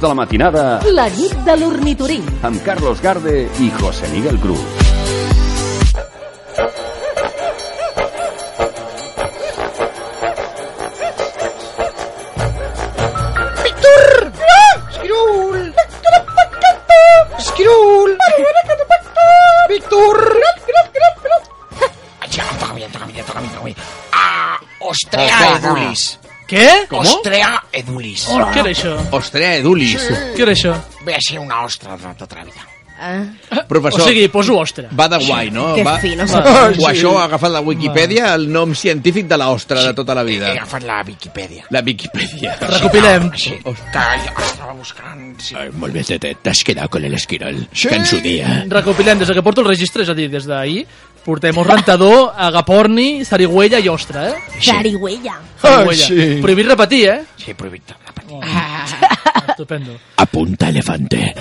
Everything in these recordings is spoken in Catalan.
de la matinada La nit de l'ornitorinc. amb Carlos Garde i José Miguel Cruz. Què? Ostrea edulis. Què era això? Ostrea Edulis. Què era això? Ve a ser una ostra de tota la vida. Professor, O sigui, poso ostra. va de guai, no? Que va... fino. O això ha agafat la Wikipedia, el nom científic de l'ostra de tota la He vida. agafat la Viquipèdia. La Wikipedia. Recopilem. Sí, que jo estava buscant... Sí. Ai, molt bé, Tetet, t'has quedat con el esquirol. Sí. Que en su dia. Recopilem des de que porto el registre, és a dir, des d'ahir, portem un rentador, agaporni, zarigüella i ostra, eh? Zarigüeya. Zarigüella. sí. Prohibit repetir, eh? Sí, prohibit la patia. Oh. Estupendo. Apunta elefante.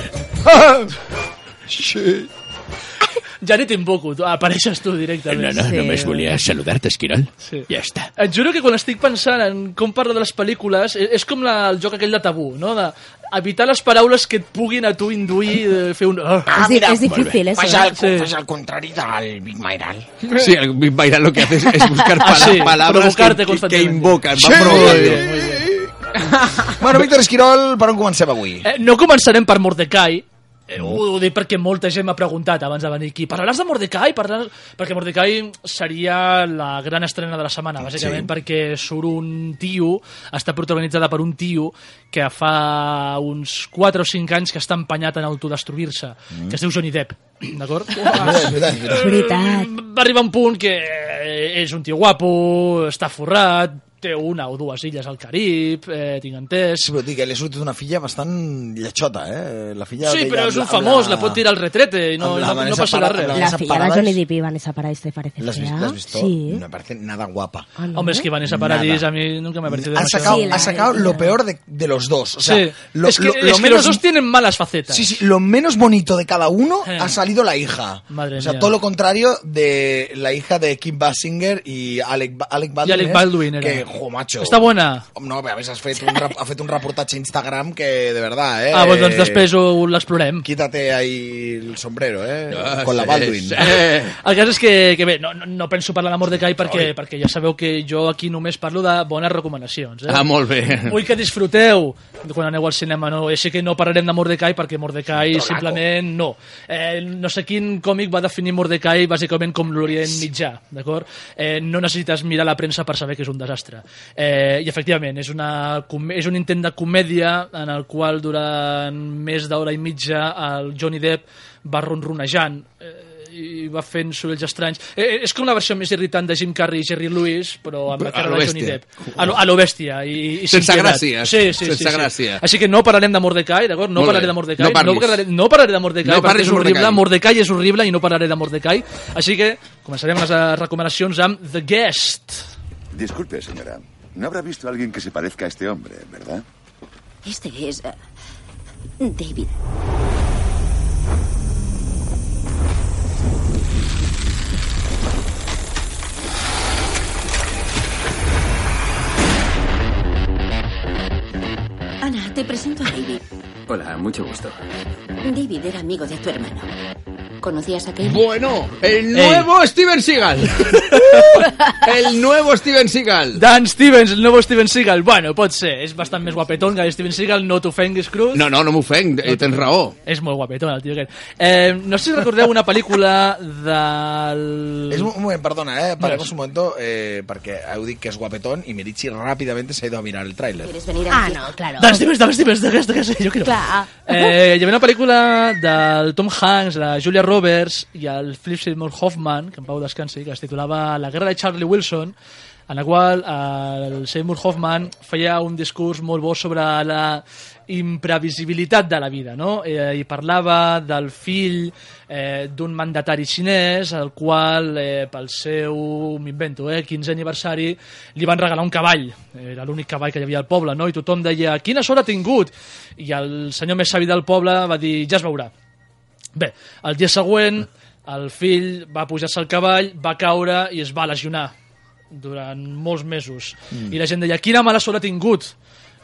Ja ni t'invoco, tu apareixes tu No, directament. no, Sí. només volia saludar-te, esquirol. Sí. Ja està. Et juro que quan estic pensant en com parla de les pel·lícules, és, és com la, el joc aquell de tabú, no? De evitar les paraules que et puguin a tu induir de fer un... Oh. Es, di- es difícil eso. Fas ¿eh? al, Sí. fas al contrari del Big Mairal. Sí, el Big Bairal lo que hace es, es buscar Ah, pala- sí, palabras provocarte que, que, invocan. Sí. Va provocando. bien. Bueno, Víctor Esquirol, per on comencem avui? Eh, no començarem per Mordecai, Eh, ho, ho dic perquè molta gent m'ha preguntat abans de venir aquí. Parlaràs de Mordecai? Parlaràs... Perquè Mordecai seria la gran estrena de la setmana, bàsicament sí. perquè surt un tio, està protagonitzada per un tio que fa uns 4 o 5 anys que està empenyat en autodestruir-se, mm. que es diu Johnny Depp, d'acord? És veritat. va arribar un punt que és un tio guapo, està forrat, té una o dues illes al Carib, eh, tinc entès... Sí, però dic, li ha sortit una filla bastant lletxota, eh? La filla Sí, però és la- un famós, la- la pot tirar al retrete i no, la no, no passarà res. La Vanessa filla de. Johnny Depp y Vanessa Paradis te parece ¿La has, fea? vis- la has visto? Sí. No me parece nada guapa. Ah, ¿no? Hombre, es que Vanessa Paradis Nada. a mí nunca me ha parecido Ha sacado, Sí, la- ha sacado lo peor de, de los dos. O sea, Sí, lo, es que, lo- es lo que menos, los dos tienen malas facetas. Sí, sí, lo menos bonito de cada uno Eh. ha salido la hija. Madre o sea, mía. todo lo contrario de la hija de Kim Basinger y Alec, Ba- Alec Baldwin. Y Alec Baldwin era. Que, jo, macho. Està bona. No, a veure, has fet un, ha fet un reportatge a Instagram que, de verdad, eh... Ah, doncs, doncs després ho- l'explorem. Quítate ahí el sombrero, eh? Ah, con la sí, Baldwin. sí. El cas és que, que bé, no, no, no penso parlar de Mordecai perquè, perquè ja sabeu que jo aquí només parlo de bones recomanacions. Eh? Ah, molt bé. Vull que disfruteu quan aneu al cinema, no? Així que no parlarem de Mordecai perquè Mordecai Trolaco. simplement no. Eh, no sé quin còmic va definir Mordecai bàsicament com l'Orient mitjà, d'acord? Eh, no necessites mirar la premsa per saber que és un desastre. Eh, I efectivament, és, una, és un intent de comèdia en el qual durant més d'hora i mitja el Johnny Depp va ronronejant eh, i va fent sorolls estranys. Eh, és com la versió més irritant de Jim Carrey i Jerry Lewis, però amb la cara de Johnny. Depp. A lo, a lo bèstia. I, i Sense gràcia. Sí, sí, Sense sí, sí. gràcia. Així que no parlarem de Mordecai, d'acord? No parlaré de Mordecai. No parlis. parlaré, no parlaré de Mordecai, No perquè és de horrible. Mordecai. Mordecai és horrible i no parlaré de Mordecai. Així que començarem les eh, recomanacions amb The Guest. Disculpe, señora. ¿No habrá visto a alguien que se parezca a este hombre, verdad? Este es eh, David. Te presento a David. Hola, mucho gusto. David era amigo de tu hermano. ¿Conocías a aquel? Bueno, el nuevo Steven Seagal. el nuevo Steven Seagal. Dan Stevens, el nuevo Steven Seagal. Bueno, pot ser. És bastant més guapetón que el Steven Seagal. No t'ofenguis, Cruz. No, no, no m'ofenc, eh, tens raó. És molt guapetón, el tio aquest. Eh, no sé si recordeu una pel·lícula del... Es un, un moment, perdona, eh? Paremos un momento, eh, perquè heu dit que és guapetón y Merichi rápidamente se ha ido a mirar el tráiler. ¿Quieres venir Ah, no, claro. Dan Stevens, Dan Stevens, d'aquesta que sé, jo crec. Clar. Eh, hi havia una pel·lícula del Tom Hanks, la Julia Roberts i el Philip Seymour Hoffman, que en pau descansi, que es titulava La guerra de Charlie Wilson, en la qual eh, el Seymour Hoffman feia un discurs molt bo sobre la imprevisibilitat de la vida, no? Eh, I parlava del fill eh, d'un mandatari xinès, al qual, eh, pel seu, m'invento, eh, 15 aniversari, li van regalar un cavall. Era l'únic cavall que hi havia al poble, no? I tothom deia, quina sort ha tingut? I el senyor més savi del poble va dir, ja es veurà. Bé, el dia següent, el fill va pujar-se al cavall, va caure i es va lesionar durant molts mesos. Mm. I la gent deia, quina mala sort ha tingut?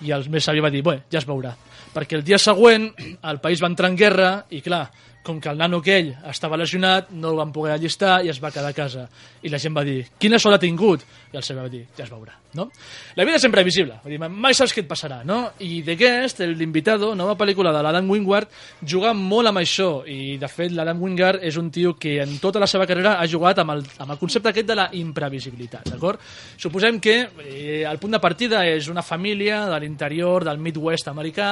I el més savi va dir, bé, ja es veurà. perquè el dia següent el país va entrar en guerra i, clar, com que el nano aquell estava lesionat, no el van poder allistar i es va quedar a casa. I la gent va dir, quina sort ha tingut? I el senyor va dir, ja es veurà. No? La vida és imprevisible, vull dir, mai saps què et passarà. No? I The Guest, l'invitado, nova pel·lícula de l'Adam Wingard, juga molt amb això. I, de fet, l'Adam Wingard és un tio que en tota la seva carrera ha jugat amb el, amb el concepte aquest de la imprevisibilitat. D'acord? Suposem que eh, el punt de partida és una família de l'interior del Midwest americà,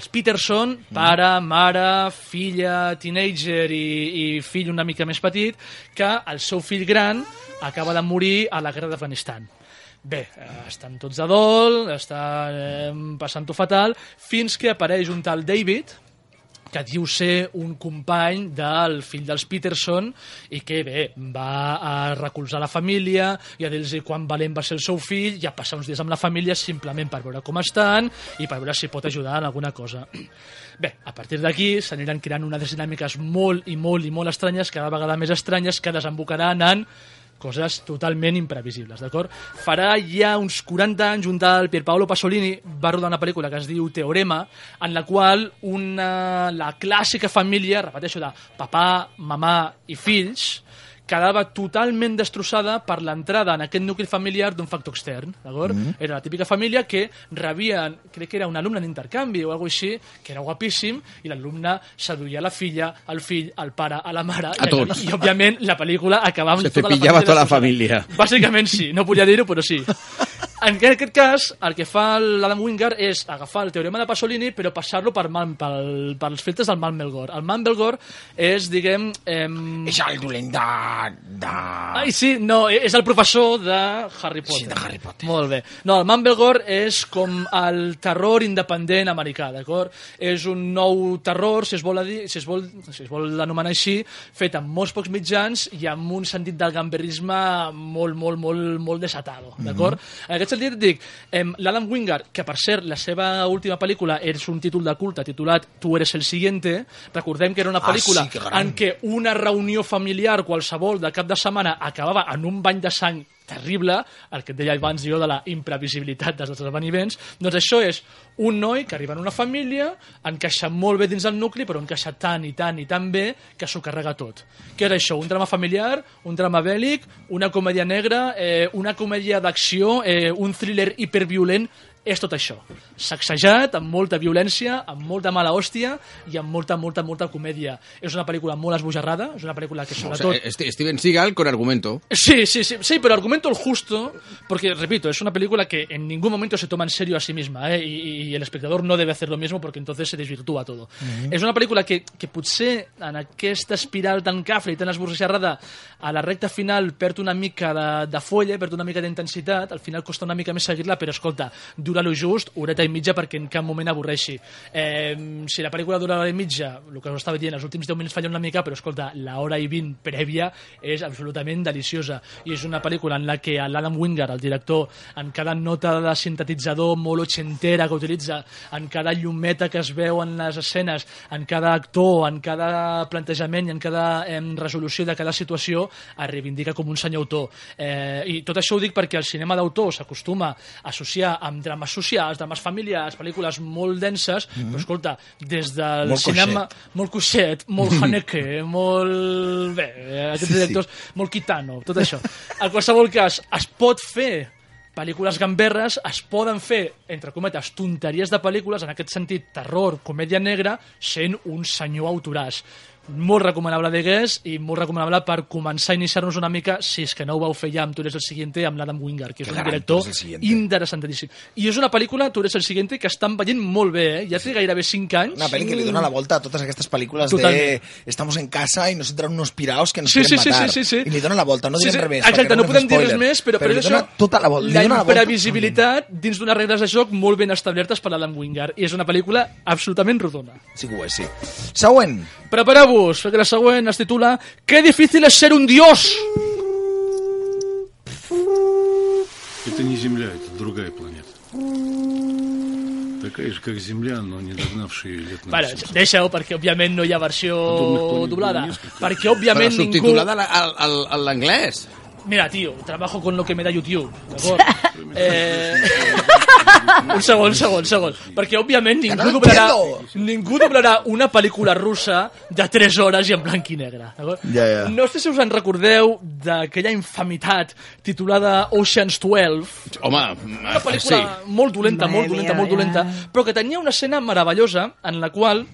els Peterson, pare, mare, filla, teenager i, i fill una mica més petit, que el seu fill gran acaba de morir a la guerra d'Afganistan. Bé, eh, estan tots de dol, estan eh, passant-ho fatal, fins que apareix un tal David, que diu ser un company del fill dels Peterson i que, bé, va a recolzar la família i a dir-los quan valent va ser el seu fill i a passar uns dies amb la família simplement per veure com estan i per veure si pot ajudar en alguna cosa. Bé, a partir d'aquí s'aniran creant unes dinàmiques molt i molt i molt estranyes, cada vegada més estranyes, que desembocaran en coses totalment imprevisibles, d'acord? Farà ja uns 40 anys un tal Pierpaolo Pasolini va rodar una pel·lícula que es diu Teorema, en la qual una, la clàssica família, repeteixo, de papà, mamà i fills, quedava totalment destrossada per l'entrada en aquest nucli familiar d'un factor extern, d'acord? Mm -hmm. Era la típica família que rebien, crec que era un alumne d'intercanvi o alguna així, que era guapíssim, i l'alumne seduïa la filla, el fill, el pare, a la mare... A i, tots. I, òbziament, la pel·lícula acabava Se amb tota la família tota la família. Bàsicament sí, no podia dir-ho, però sí. En aquest cas, el que fa l'Adam Wingard és agafar el teorema de Pasolini però passar-lo per, mal- pel, pels filtres del Malmelgor. El Malmelgor és, diguem... Em... És el dolent de... de... Ai, sí, no, és el professor de Harry Potter. Sí, de Harry Potter. Molt bé. No, el Mumblegore és com el terror independent americà, d'acord? És un nou terror, si es vol, dir, si es vol, si es vol anomenar així, fet amb molts pocs mitjans i amb un sentit del gamberrisme molt, molt, molt, molt desatado, d'acord? En aquest sentit et dic, em, l'Adam Wingard, que per cert, la seva última pel·lícula és un títol de culte titulat Tu eres el siguiente, recordem que era una Ah, pel·lícula sí, que gran. en què una reunió familiar qualsevol de cap de setmana acabava en un bany de sang terrible, el que et deia abans jo de la imprevisibilitat dels esdeveniments, doncs això és un noi que arriba en una família, encaixa molt bé dins el nucli, però encaixa tant i tant i tan bé que s'ho carrega tot. Què era això? Un drama familiar, un drama bèl·lic, una comèdia negra, eh, una comèdia d'acció, eh, un thriller hiperviolent, és tot això. Sacsejat, amb molta violència, amb molta mala hòstia i amb molta, molta, molta comèdia. És una pel·lícula molt esbojarrada, és una pel·lícula que O sobretot... sea, este- Steven Seagal con argumento. Sí, sí, sí, sí, pero argumento el justo, porque, repito, es una película que en ningún momento se toma en serio a sí misma, ¿eh? y, y el espectador no debe hacer lo mismo porque entonces se desvirtúa todo. És una pel·lícula que, que potser en aquesta espiral tan cafre i tan esborreixarrada a la recta final perd una mica de, de folla, perd una mica d'intensitat, al final costa una mica més seguir-la, però escolta, dura lo just, horeta i mitja perquè en cap moment avorreixi. Eh, si la pel·lícula dura hora i mitja, el que us estava dient, els últims 10 minuts fallen una mica, però escolta, l'hora i 20 prèvia és absolutament deliciosa. I és una pel·lícula en la que l'Adam Wingard, el director, en cada nota de sintetitzador molt ochentera que utilitza, en cada llumeta que es veu en les escenes, en cada actor, en cada plantejament i en cada eh, resolució de cada situació, es reivindica com un senyor autor. Eh, I tot això ho dic perquè el cinema d'autor s'acostuma a associar amb drames socials, drames familiars, pel·lícules molt denses, però escolta, des del Molt cinema... Molt coixet, molt Haneke, molt... Bé, aquests directors, molt Kitano, tot això. En qualsevol cas, es pot fer pel·lícules gamberres, es poden fer, entre cometes, tonteries de pel·lícules, en aquest sentit, terror, comèdia negra, sent un senyor autoràs. Molt recomanable de Guess i molt recomanable per començar a iniciar-nos una mica, si és que no ho vau fer ja amb Tu eres el siguiente, amb l'Adam Wingard, que és Que un director interessantíssim. I és una pel·lícula, Tu eres el siguiente, que estan veient molt bé, eh? Ja té gairebé 5 anys. Una pel·li que li dona la volta a totes aquestes pel·lícules Totalment. de estamos en casa y nos entran unos piraos que nos Sí, quieren sí, sí, matar. sí, sí, sí. I li dona la volta, no Sí, direm sí, res més. Exacte, no fem podem dir res spoiler. més, però, però per li això tota la volta. la la volta. imprevisibilitat dins d'unes regles de joc molt ben establertes per l'Adam Wingard. I és una pel·lícula absolutament rodona. Sí que ho és, sí. Següent. Prepareu-vos, Bus, que la següent es titula Qué difícil és ser un dios! Это не Земля, это другая планета. Такая же, как Земля, но не догнавшая лет на Vale, deixa-ho, perquè òbviament no hi ha versió doblada. Perquè òbviament Però ningú... subtitulada al, al, a l'anglès. Mira, tío, trabajo con lo que me da YouTube, d'acord? eh... un segon, un segon, un segon. Perquè, òbviament, ningú doblarà, ningú doblarà una pel·lícula russa de 3 hores i en blanc i negre. d'acord? Ja, ja. No sé si us en recordeu d'aquella infamitat titulada Ocean's 12, Home, una pel·lícula molt dolenta, molt dolenta, molt dolenta, però que tenia una escena meravellosa en la qual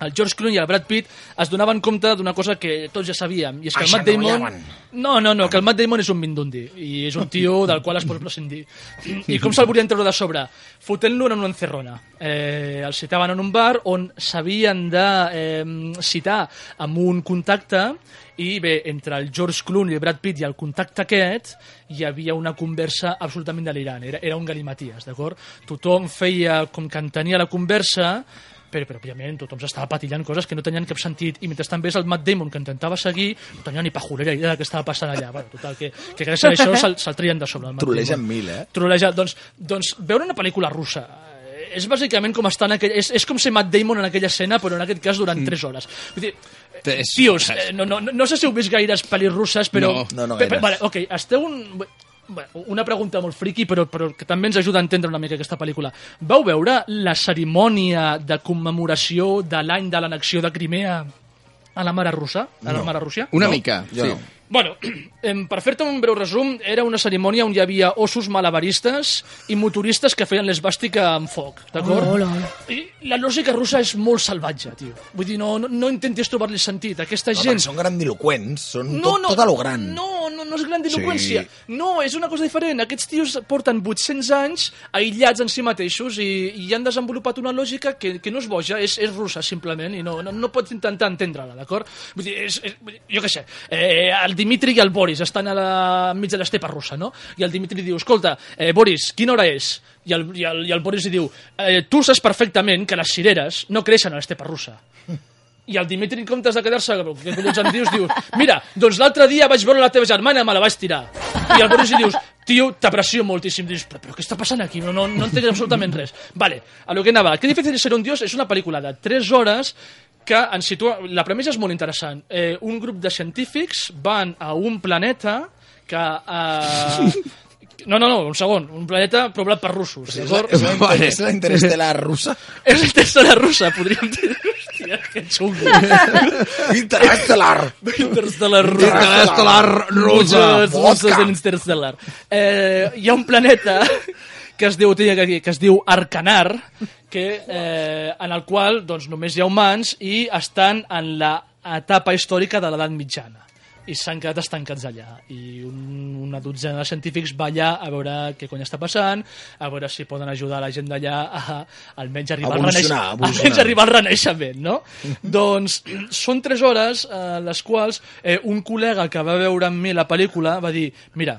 el George Clooney i el Brad Pitt es donaven compte d'una cosa que tots ja sabíem, i és que el Matt Damon... No, no, no, que el Matt Damon és un mindundi, i és un tio del qual es pot prescindir. I com se'l volien treure de sobre? Fotent-lo en una encerrona. Eh, el citaven en un bar on s'havien de eh, citar amb un contacte i bé, entre el George Clooney i el Brad Pitt i el contacte aquest hi havia una conversa absolutament delirant. Era, era un galimaties, d'acord? Tothom feia com que entenia la conversa, però, però òbviament tothom s'estava patillant coses que no tenien cap sentit i mentrestant ves el Matt Damon que intentava seguir no tenia ni pajolera idea de què estava passant allà bueno, total, que, que gràcies a això se'l se trien de sobre el Matt Troleja Damon. en mil, eh? Troleja, doncs, doncs veure una pel·lícula russa eh, és bàsicament com estar en aquell, és, és com ser Matt Damon en aquella escena però en aquest cas durant 3 hores Vull dir, És- tios, eh, no, no, no, sé si heu vist gaires pel·lis russes però... No, no, no gaires. vale, ok, esteu un... Bueno, una pregunta molt friqui, però, però que també ens ajuda a entendre una mica aquesta pel·lícula. Vau veure la cerimònia de commemoració de l'any de l'annexió de Crimea a la mare russa? A la mare Rússia? Una No, mica, jo sí. no. Bueno, em, per fer-te un breu resum, era una cerimònia on hi havia ossos malabaristes i motoristes que feien l'esbàstica amb foc, d'acord? Hola, hola. I la lògica russa és molt salvatge, tio. Vull dir, no, no, no intentis trobar-li sentit. Aquesta No, gent... són grandiloquents, són tot, tot a lo gran. No, no, no és grandiloquència. Sí. No, és una cosa diferent. Aquests tios porten 800 anys aïllats en si mateixos i, i han desenvolupat una lògica que, que no és boja, és, és russa, simplement, i no, no, no pots intentar entendre-la, d'acord? Vull dir, és, és, jo què sé, eh, el Dimitri i el Boris estan a la, enmig de l'estepa russa, no? I el Dimitri diu, escolta, eh, Boris, quina hora és? I el, i el, i el Boris li diu, eh, tu saps perfectament que les cireres no creixen a l'estepa russa. I el Dimitri, en comptes de quedar-se, que collons em dius, diu, mira, doncs l'altre dia vaig veure la teva germana, me la vaig tirar. I el Boris li dius, tio, t'aprecio moltíssim. Dius, però, però què està passant aquí? No, no, no entenc absolutament res. Vale, a lo que anava. Qué difícil ser un dios és una pel·lícula de 3 hores que ens situa... La premissa és molt interessant. Eh, un grup de científics van a un planeta que... Eh, no, no, no, un segon. Un planeta poblat per russos. És la, és la, inter, és la interestel·lar russa. És la tercera russa, podríem dir. Hòstia, que xungo. Interestel·lar! Interstellar russa. Interestelar russa. Muchos russos en Interstellar. Eh, hi ha un planeta que es diu, que, que es diu Arcanar, que, eh, en el qual doncs, només hi ha humans i estan en la etapa històrica de l'edat mitjana i s'han quedat estancats allà i un, una dotzena de científics va allà a veure què cony està passant a veure si poden ajudar la gent d'allà a, almenys arribar al, evolucionar. almenys arribar al renaixement no? doncs són tres hores eh, les quals eh, un col·lega que va veure amb mi la pel·lícula va dir mira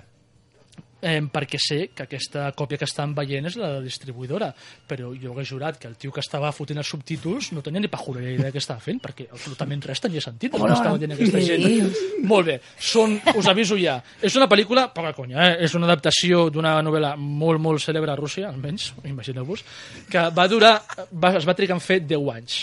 eh, perquè sé que aquesta còpia que estan veient és la de la distribuïdora però jo hagués jurat que el tio que estava fotent els subtítols no tenia ni pajolera idea què estava fent perquè absolutament res tenia sentit el que estava dient aquesta gent. Molt bé, són, us aviso ja és una pel·lícula, poca conya eh? és una adaptació d'una novel·la molt molt cèlebre a Rússia, almenys, imagineu-vos que va durar, va, es va trigar en fer 10 anys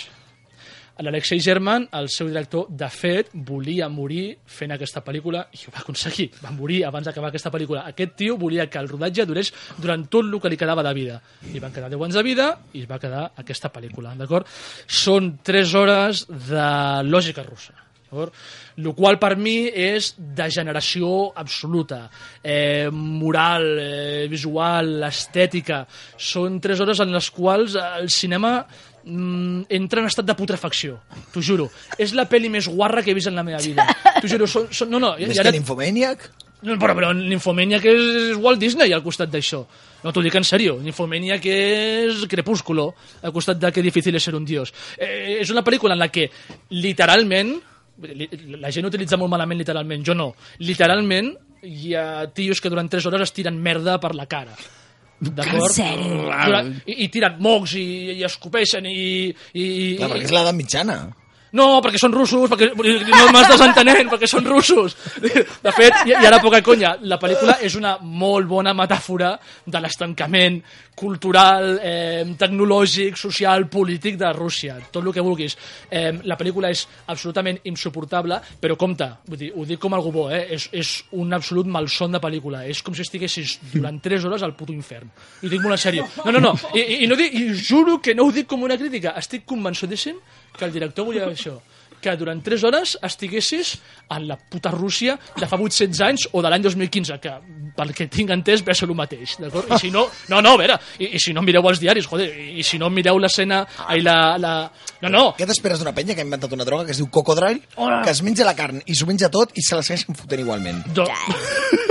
l'Alexei German, el seu director, de fet, volia morir fent aquesta pel·lícula i ho va aconseguir. Va morir abans d'acabar aquesta pel·lícula. Aquest tio volia que el rodatge durés durant tot el que li quedava de vida. Li van quedar 10 anys de vida i es va quedar aquesta pel·lícula, d'acord? Són 3 hores de lògica russa. El qual per mi és de generació absoluta, eh, moral, eh, visual, estètica. Són tres hores en les quals el cinema mm, entra en estat de putrefacció, t'ho juro. És la pel·li més guarra que he vist en la meva vida. T'ho juro, són, són, no, no, Més ara- que Nymphomaniac? no, però, però Nymphomania que és Walt Disney al costat d'això. No t'ho dic en sèrio. Nymphomania que és Crepúsculo al costat de que difícil és ser un dios. Eh, és una pel·lícula en la que literalment li- la gent utilitza molt malament literalment, jo no. Literalment hi ha tios que durant 3 hores es tiren merda per la cara. D'acord? I, I tiren mocs i, i escopeixen i... i, i Clar, perquè és l'edat mitjana. No, perquè són russos, perquè no m'estàs entenent, perquè són russos. De fet, i, i ara poca conya, la pel·lícula és una molt bona metàfora de l'estancament cultural, eh, tecnològic, social, polític de Rússia, tot el que vulguis. Eh, la pel·lícula és absolutament insuportable, però compte, vull dir, ho dic com algú bo, eh? és, és un absolut malson de pel·lícula, és com si estiguessis durant 3 hores al puto infern. I ho dic molt en sèrio. No, no, no, i, i, no dic, i juro que no ho dic com una crítica, estic convençudíssim que el director volia això que durant 3 hores estiguessis en la puta Rússia de fa 800 anys o de l'any 2015, que pel que tinc entès ve a ser el mateix, d'acord? I si no, no, no, a veure, i, i si no mireu els diaris, joder, i, i si no mireu l'escena, ai, la, la... No, no, Què t'esperes d'una penya que ha inventat una droga que es diu cocodril, Hola. que es menja la carn i s'ho menja tot i se la segueixen fotent igualment? do...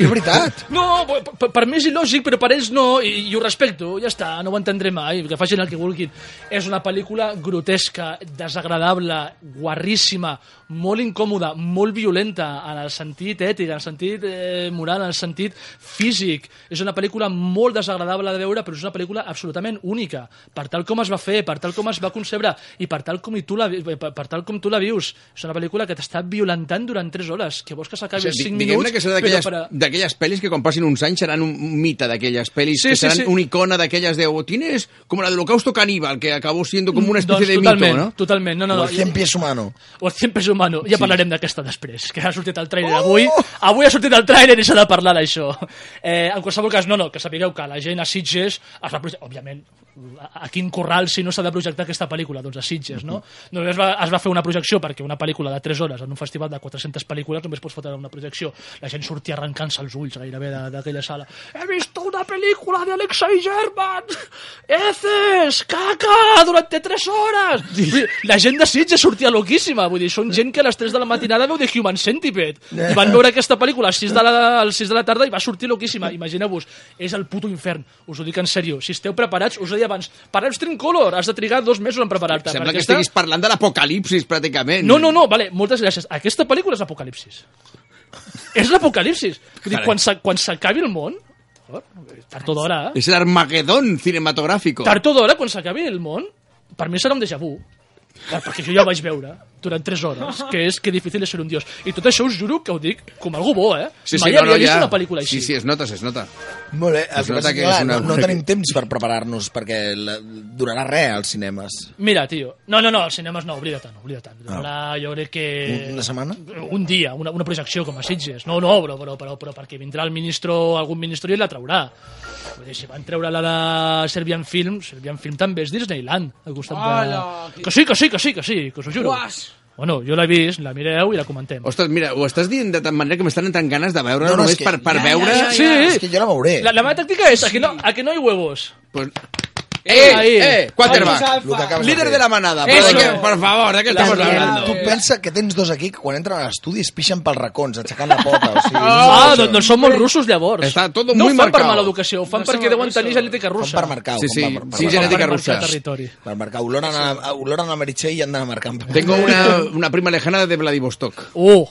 És veritat. No, per, per mi és il·lògic, però per ells no, i, i ho respecto, ja està, no ho entendré mai, que facin el que vulguin. És una pel·lícula grotesca, desagradable, guarríssima, molt incòmoda, molt violenta en el sentit ètic, en el sentit eh, moral, en el sentit físic. És una pel·lícula molt desagradable de veure, però és una pel·lícula absolutament única, per tal com es va fer, per tal com es va concebre i per tal com, tu, la, per, per tal com tu la vius. És una pel·lícula que t'està violentant durant 3 hores, que vols que s'acabi O en sigui, 5 diguem-ne minuts, que serà d'aquelles per a- pel·lis que quan passin uns anys seran un mite d'aquelles pel·lis, Sí, que sí, seran sí. una icona d'aquelles de... O tienes como la del holocausto caníbal, que acabó siendo como una especie doncs, de totalment, mito, ¿no? Totalment, no, no, no. 100 pies humano. O el 100 pesos humano. Ja parlarem d'aquesta després, que ha sortit el trailer avui. Avui ha sortit el trailer i s'ha de parlar d'això. Eh, en qualsevol cas, no, no, que sapigueu que la gent a Sitges es va projectar, òbviament, a a quin corral si no s'ha de projectar aquesta pel·lícula? Doncs a Sitges, no? Només va, es va fer una projecció perquè una pel·lícula de 3 hores en un festival de 400 pel·lícules només pots fotre una projecció. La gent sortia arrencant-se els ulls gairebé d'aquella sala. He visto una pel·lícula de Alexei German! Heces! Caca! Durante 3 hores! La gent de Sitges sortia loquíssima. Vull dir, són gent que a les 3 de la matinada veu The Human Centipede. I van veure aquesta pel·lícula a les 6 de la, a les 6 de la tarda i va sortir loquíssima. Imagineu-vos, és el puto infern. Us ho dic en sèrio. Si esteu preparats, us ho deia abans, para el Color, has de trigar dos mesos en preparar-te. Sembla que està- estiguis parlant de l'apocalipsis, pràcticament. no, no, no, vale, moltes gràcies. Aquesta pel·lícula és l'apocalipsis. és l'apocalipsis. Quan s'a- quan s'acabi el món, tard o d'hora? És l'Armagedón cinematográfico. tard o d'hora, quan s'acabi el món, per mi serà un déjà vu. Per- Perquè jo ja ho vaig veure durant 3 hores, que és que difícil és ser un dios. I tot això us juro que ho dic com algú bo, eh? Sí, sí, Mai no, havia no, vist ja. una pel·lícula així. Sí, sí, es nota, es nota. Molt bé, Es que nota que que, és una- no, no tenim temps per preparar-nos perquè la, durarà res als cinemes. Mira, tio, no, no, no, els cinemes no, oblida tant, oblida tant. Ara jo crec que... Un- una setmana? Un dia, una, una projecció com a Sitges. No, no, però, però, però, però perquè vindrà el ministro, algun ministro i la traurà. Vull dir, si van treure la de Serbian Film, Serbian Film també és Disneyland, al costat de... Que sí, que sí, que sí, que sí, que us ho juro. Bueno, jo l'he vist, la mireu i la comentem. Ostres, mira, ho estàs dient de tal manera que m'estan entrant ganes de veure No, no, només és que- per, per ja, veure... ja, ja, Sí. És que jo la veuré. La, la meva tàctica és, a que no, a que no hi huevos. Pues... Eh, Ahí. eh, quarterback. Lo que acabes de Líder fer. de la manada. Eso. ¿Pero de qué? Por favor, ¿de qué estamos hablando? Tu pensa que tens dos aquí que quan entren a l'estudi es pixen pels racons, aixecant la pota. O sigui, Ah, doncs, doncs són molt russos, llavors. Està todo no muy ho fan per marcado. mala educació, ho fan perquè deuen tenir genètica Fan russa. per marcar. Sí, sí, fan per, per, sí, per, genètica per russa. territori. per marcar. Oloren a, oloren a Meritxell i han d'anar marcant. Tengo una, una prima lejana de Vladivostok. Uh,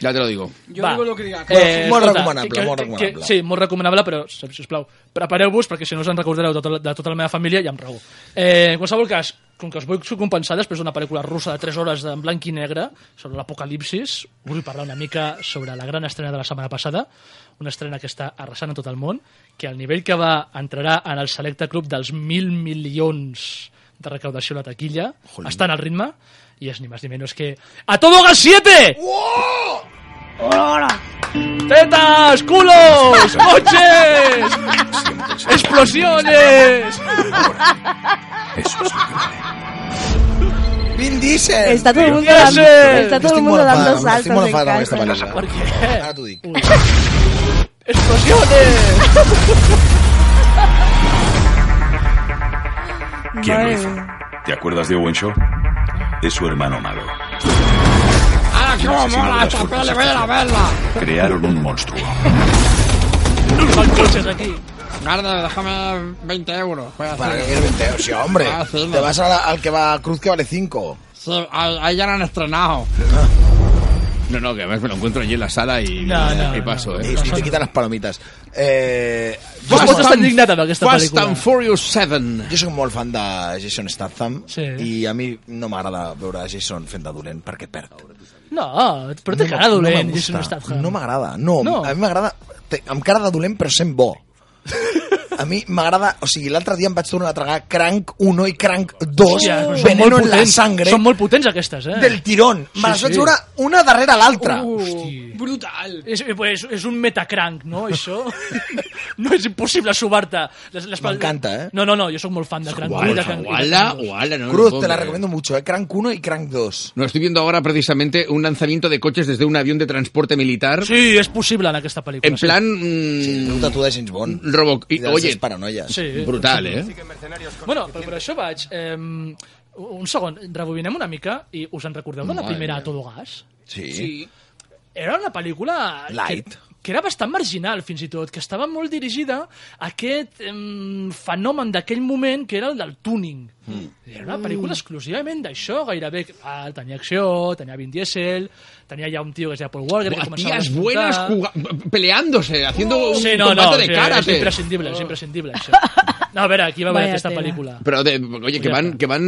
Ya te lo digo. va. Molt escolta, recomanable, que- molt que- recomanable. Que, sí, molt recomanable, però, si us plau, prepareu-vos, perquè si no us en recordareu de tota, de tota la meva família, ja em raó. Eh, en qualsevol cas, com que us vull compensar després d'una pel·lícula russa de 3 hores en blanc i negre sobre l'apocalipsis, vull parlar una mica sobre la gran estrena de la setmana passada, una estrena que està arrasant a tot el món, que al nivell que va entrarà en el selecte club dels mil milions de recaudació a la taquilla, Jolín. està en el ritme, i és ni més ni menys que... ¡A todo gas 7! ¡Tetas! ¡Culos! ¡Coches! ¡Explosiones! Eso es Vin Diesel! Está todo el mundo dando, está todo el mundo dando saltos amb aquesta casa. pel·lícula. ¿Por qué? Dic. ¡Explosiones! ¿Quién lo hizo? ¿Te acuerdas de Owen Shaw? Es su hermano malo. ¡Ah, cómo mola esta peli! ¡Voy a ir a especiales. verla! Crearon un monstruo. Van coches aquí. Garde, déjame 20 euros. Voy a Para hacer- que el 20 euros, sí, hombre. Ah, sí, no. Te vas a la- al que va a Cruz que vale 5. Sí, ahí ya la han estrenado. No, no, que además me lo encuentro allí en la sala y, No, no, y paso, Y, ¿eh? y te quitan las palomitas. Eh, Jo pots estar indignat amb aquesta Fast pel·lícula. and Furious 7. jo soc molt fan de Jason Statham Sí. i a mi no m'agrada veure Jason fent de dolent perquè perd. No, però té cara dolent, no Jason. Statham. No m'agrada. No, No. a mi m'agrada amb cara de dolent però sent bo. A mi m'agrada... O sigui, l'altre dia em vaig tornar a tragar Crank 1 i Crank 2 Hòstia, són veneno molt en la potents. sangre Són molt potents aquestes, eh? del tirón. Me Sí, les vaig sí. veure una darrere l'altra. Hosti. Brutal. És, és, és un metacrank, no, això? no és impossible subar-te. Les- les- M'encanta, eh? No, no, no, jo sóc molt fan de Crank 1 i de Guala, Crank, de guala, Crank 2. guala, no, Cruz, no te la puedo recomiendo mucho, ¿eh? Crank 1 y Crank 2. No, estoy viendo ahora precisamente un lanzamiento de coches desde un avión de transporte militar. Sí, és possible en aquesta pel·lícula. En plan. mm, Sí, un tatu de James Bond. Robo... Y- de oye, seves paranoies. Sí. brutal, ¿eh? Bueno, però per això vaig... Eh, un segon, rebobinem una mica i us en recordeu de la Madre primera mia. A Todo Gas? Sí. Era una pel·lícula... Light. Que, que era bastant marginal, fins i tot, que estava molt dirigida a aquest em, fenomen d'aquell moment que era el del tuning. Mm. Era una pel·lícula exclusivament d'això, gairebé. Ah, tenia acció, tenia Vin Diesel, tenia ja un tio que es deia Paul Walker, que Buah, començava tías a buenas peleándose, haciendo un Sí, no, combate no, de sí, karate. és imprescindible, és imprescindible, això. No, a veure, aquí va haver aquesta pel·lícula. Pero, de, oye, que van, que van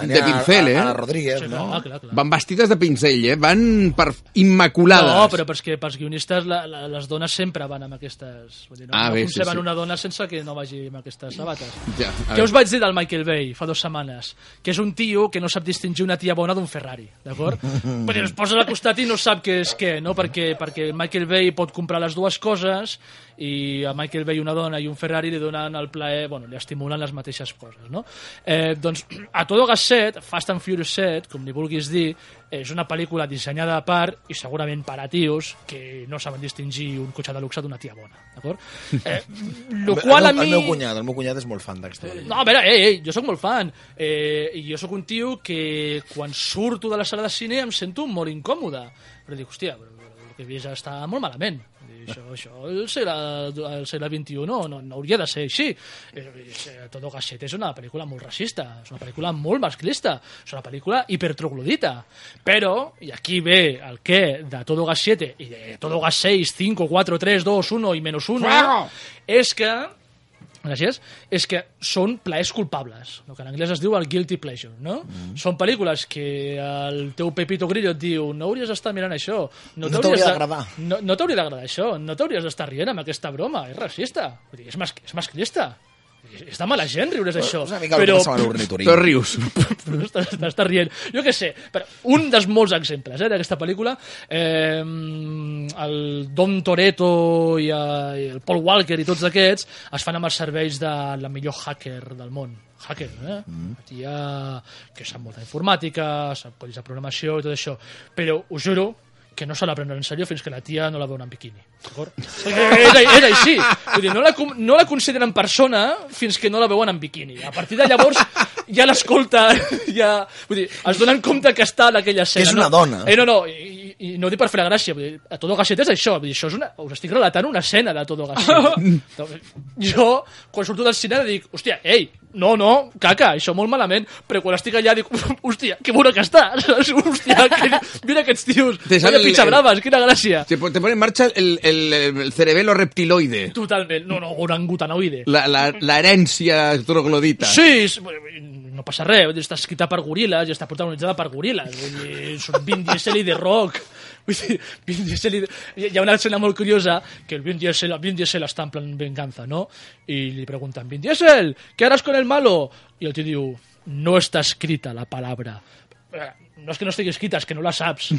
Tenia de pincel, a, ¿eh? a la Rodríguez, Sí, no? clar, clar, clar. Van vestides de pincell, eh? Van per immaculades. No, però perquè pels guionistes la, la, les dones sempre van amb aquestes... Vull dir, no, Ah, no bé, sí, conceben sí. una dona sense que no vagi amb aquestes sabates. Ja, a Què us vaig dir del Michael Bay fa dues setmanes? Que és un tio que no sap distingir una tia bona d'un Ferrari, d'acord? Vull dir, es posa al costat i no sap què és què, no? Perquè, perquè Michael Bay pot comprar les dues coses i a Michael Bay una dona i un Ferrari li donen el plaer, bueno, li estimulen les mateixes coses, no? Eh, doncs, a Todo Gas 7, Fast and Furious 7, com li vulguis dir, és una pel·lícula dissenyada a part i segurament per a tios que no saben distingir un cotxe de luxe d'una tia bona, d'acord? Eh, lo qual el, a meu- mi... el meu cunyat, el meu cunyat és molt fan d'aquesta pel·lícula. No, a veure, ei, ei, jo sóc molt fan. Eh, I jo sóc un tio que quan surto de la sala de cine em sento molt incòmode. Però dic, hòstia, però, però el que he vist està molt malament. Això, això el segle, el segle XXI no, no, no hauria de ser així. Eh, eh, Todo Gasset és una pel·lícula molt racista, és una pel·lícula molt masclista, és una pel·lícula hipertroglodita. Però, i aquí ve el què de Todo Gas 7 i de Todo Gas 6, 5, 4, 3, 2, 1 i menos 1, Fuego! és que Gràcies. És que són plaers culpables, el que en anglès es diu el guilty pleasure, no? Mm. Són pel·lícules que el teu Pepito Grillo et diu no hauries d'estar mirant això. No t'hauria de- d'agradar." No, no t'hauria d'agradar això, no t'hauries d'estar rient amb aquesta broma, és racista, Vull dir, és, mas, és masclista. De mala gent riure's això. És una mica el que passa amb l'ornitorí. Te rius. però no estàs, estàs rient. Jo què sé, però un dels molts exemples eh, d'aquesta pel·lícula, eh, el Dom Toretto i, eh, i el Paul Walker i tots aquests es fan amb els serveis de la millor hacker del món. Hacker, eh? Mm. Tia que sap molta informàtica, sap codis de programació i tot això. Però us juro que no se la prenen en sèrio fins que la tia no la veuen en biquini. D'acord? És, és així. Vull dir, no la, no la consideren persona fins que no la veuen en biquini. A partir de llavors ja l'escolta, ja... Vull dir, es donen compte que està en aquella escena. és una no? dona. Eh, no, no, i, i no ho dic per fer la gràcia. Vull dir, a Todo Gasset és això. Vull dir, això és una, us estic relatant una escena de Todo Gasset. jo, quan surto del cine, dic, hòstia, ei, no, no, caca, això molt malament, però quan estic allà dic, hòstia, que bona que està, hòstia, que, mira aquests tios, Te vaya pitxa braves, quina gràcia. Po- te pone en marcha el, el, el cerebelo reptiloide. Totalment, no, no, orangutanoide. La, la, la herencia troglodita. Sí, és- no passa res, dir, està escrita per goril·les i està protagonitzada per goril·les. Vull dir, són Vin Diesel i The Rock. Vull dir, Vin Diesel i... Hi ha una escena molt curiosa que el Vin Diesel, el Vin Diesel està en plan venganza, ¿no? Y le preguntan, Vin Diesel, ¿qué harás con el malo? Y el tío diu, no está escrita la palabra. No és que no estigui escrita, és que no la saps.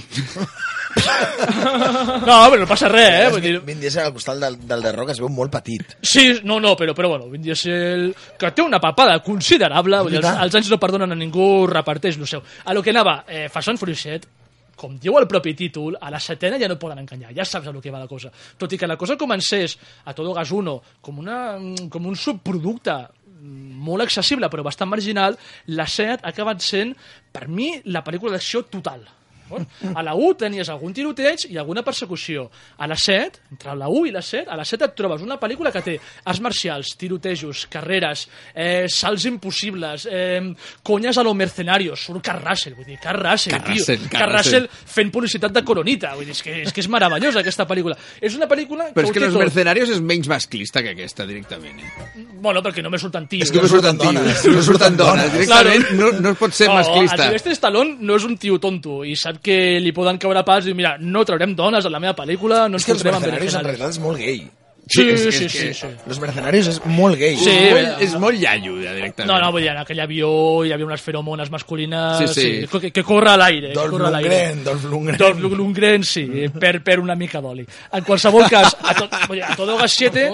no, però no passa res, eh? Vull dir, Vin Diesel al costat del, del de Rock es veu molt petit. Sí, no, no, però, però bueno, Vin Diesel, que té una papada considerable, vull dir, els, els anys no perdonen a ningú, reparteix el seu. A lo que anava, eh, Furious 7, com diu el propi títol, a la setena ja no poden enganyar, ja saps a lo que va la cosa. Tot i que la cosa comencés a Todo Gas 1 com, una, com un subproducte mm, molt accessible però bastant marginal, la 7 ha acabat sent, per mi, la pel·lícula d'acció total. D'acord? A la 1 tenies algun tiroteig i alguna persecució. A la 7, entre la 1 i la 7, a la 7 et trobes una pel·lícula que té arts marcials, tirotejos, carreres, eh, salts impossibles, eh, conyes a lo mercenarios, surt Carl Russell, vull dir, Carl Russell, Carl tio. Russell, Carl Carl Russell fent publicitat de Coronita, vull dir, és que és, que és meravellosa aquesta pel·lícula. És una pel·lícula Però ho és que Los tot. Mercenarios és menys masclista que aquesta, directament. Eh? Bueno, perquè només surten tios. És que no surten tios, no surten dones. Directament no, no es pot ser no, masclista. Sylvester Stallone no és un tio tonto i sap que li poden caure pals i diu, mira, no traurem dones a la meva pel·lícula, no ens És que els fotrem amb mercenarios en realitat és molt gay. Sí, és- sí, és sí, que- sí. Los mercenarios és molt gay. Sí, és, molt, és molt iaio, ja, directament. No, no, vull dir, en aquell avió hi havia unes feromones masculines Sí, sí. que, que corre a l'aire. Dolph corre a l'aire. Lundgren, Dolph Lundgren. Dolph Lundgren, sí, per, per una mica d'oli. En qualsevol cas, a, to, vull dir, a Todo Gas 7,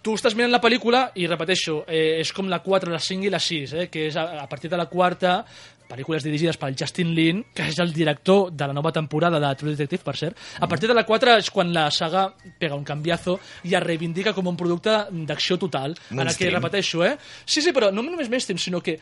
tu estàs mirant la pel·lícula i repeteixo, eh, és com la 4, la 5 i la 6, eh, que és a, a partir de la quarta pel·lícules dirigides pel Justin Lin, que és el director de la nova temporada de True Detective, per cert. A partir de la 4 és quan la saga pega un canviazo i es reivindica com un producte d'acció total, en el que, Mainstream. repeteixo, eh? Sí, sí, però no només mainstream, sinó que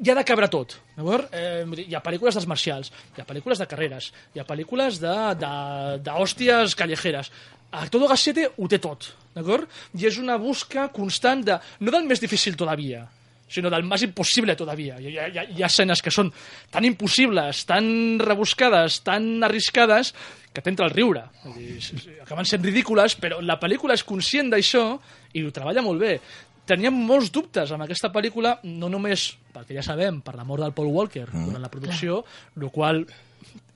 hi ha de cabre tot. d'acord? Eh, hi ha pel·lícules d'arts marcials, hi ha pel·lícules de carreres, hi ha pel·lícules de- de- d'hòsties callejeres. A Todo Gas 7 ho té tot, d'acord? I és una busca constant de... No del més difícil todavía, sinó del més impossible todavía. Hi ha, hi ha, hi ha escenes que són tan impossibles, tan rebuscades, tan arriscades, que t'entra el riure. Dir, acaben sent ridícules, però la pel·lícula és conscient d'això i ho treballa molt bé. Teníem molts dubtes amb aquesta pel·lícula, no només, perquè ja sabem, per la mort del Paul Walker durant la producció, el qual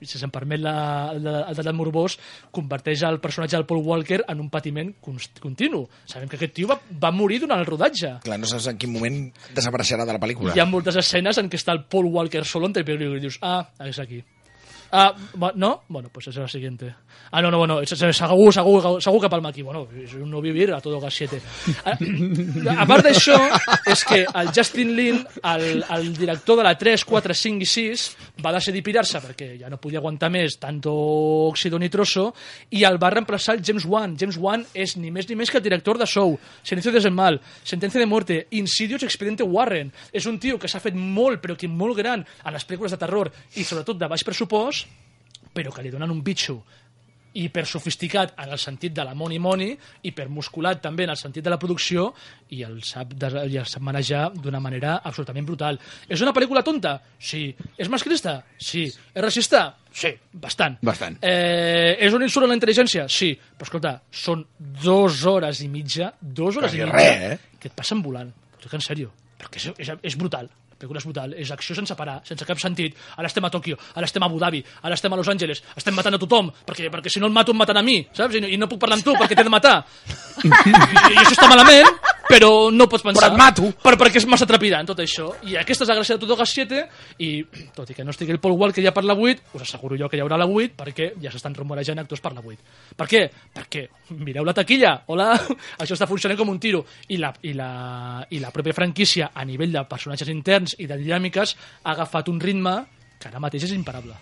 si se'm permet la, el, el detallat morbós, converteix el personatge del Paul Walker en un patiment continu. Sabem que aquest tio va, va morir durant el rodatge. Clar, no saps en quin moment desapareixerà de la pel·lícula. Hi ha moltes escenes en què està el Paul Walker solo entre peligro i dius, ah, és aquí. Ah, no? Bueno, pues esa es la siguiente. Ah, no, no, bueno, es- es- segur, segur, segur que palma aquí. Bueno, és un no vivir a todo gas 7. A, a part d'això, és que el Justin Lin, el, el director de la 3, 4, 5 i 6, va decidir pirar-se perquè ja no podia aguantar més tanto òxido nitroso i el va reemplaçar el James Wan. James Wan és ni més ni més que el director de Show, Silencio el mal, Sentencia de muerte, Insidious Expediente Warren. És un tio que s'ha fet molt, però que molt gran a les pel·lícules de terror i sobretot de baix pressupost, però que li donen un bitxo hiper sofisticat en el sentit de la money money, hiper musculat també en el sentit de la producció i el sap, de, i el sap manejar d'una manera absolutament brutal. És una pel·lícula tonta? Sí. És masclista? Sí. És racista? Sí, bastant. Bastant. Eh, és un insult a la intel·ligència? Sí. Però escolta, són dues hores i mitja, dues hores Quasi i mitja, res, eh? que et passen volant. Dic en sèrio. Perquè és, és, és brutal. La pel·lícula és brutal, és acció sense parar, sense cap sentit. Ara estem a Tòquio, ara estem a Abu Dhabi, ara estem a Los Angeles, estem matant a tothom, perquè, perquè si no el mato em maten a mi, saps? I no, i no puc parlar amb tu perquè t'he de matar. I, I això està malament, però no pots pensar. Però et mato. Per, perquè és massa trepidant tot això. I aquesta és la gràcia de Todo Gas 7, i tot i que no estigui el Paul Walker ja per la 8, us asseguro jo que hi haurà la 8, perquè ja s'estan rumorejant actors per la 8. Per què? Perquè mireu la taquilla, hola, això està funcionant com un tiro. I la, i la, i la pròpia franquícia, a nivell de personatges interns i de dinàmiques, ha agafat un ritme que ara mateix és imparable.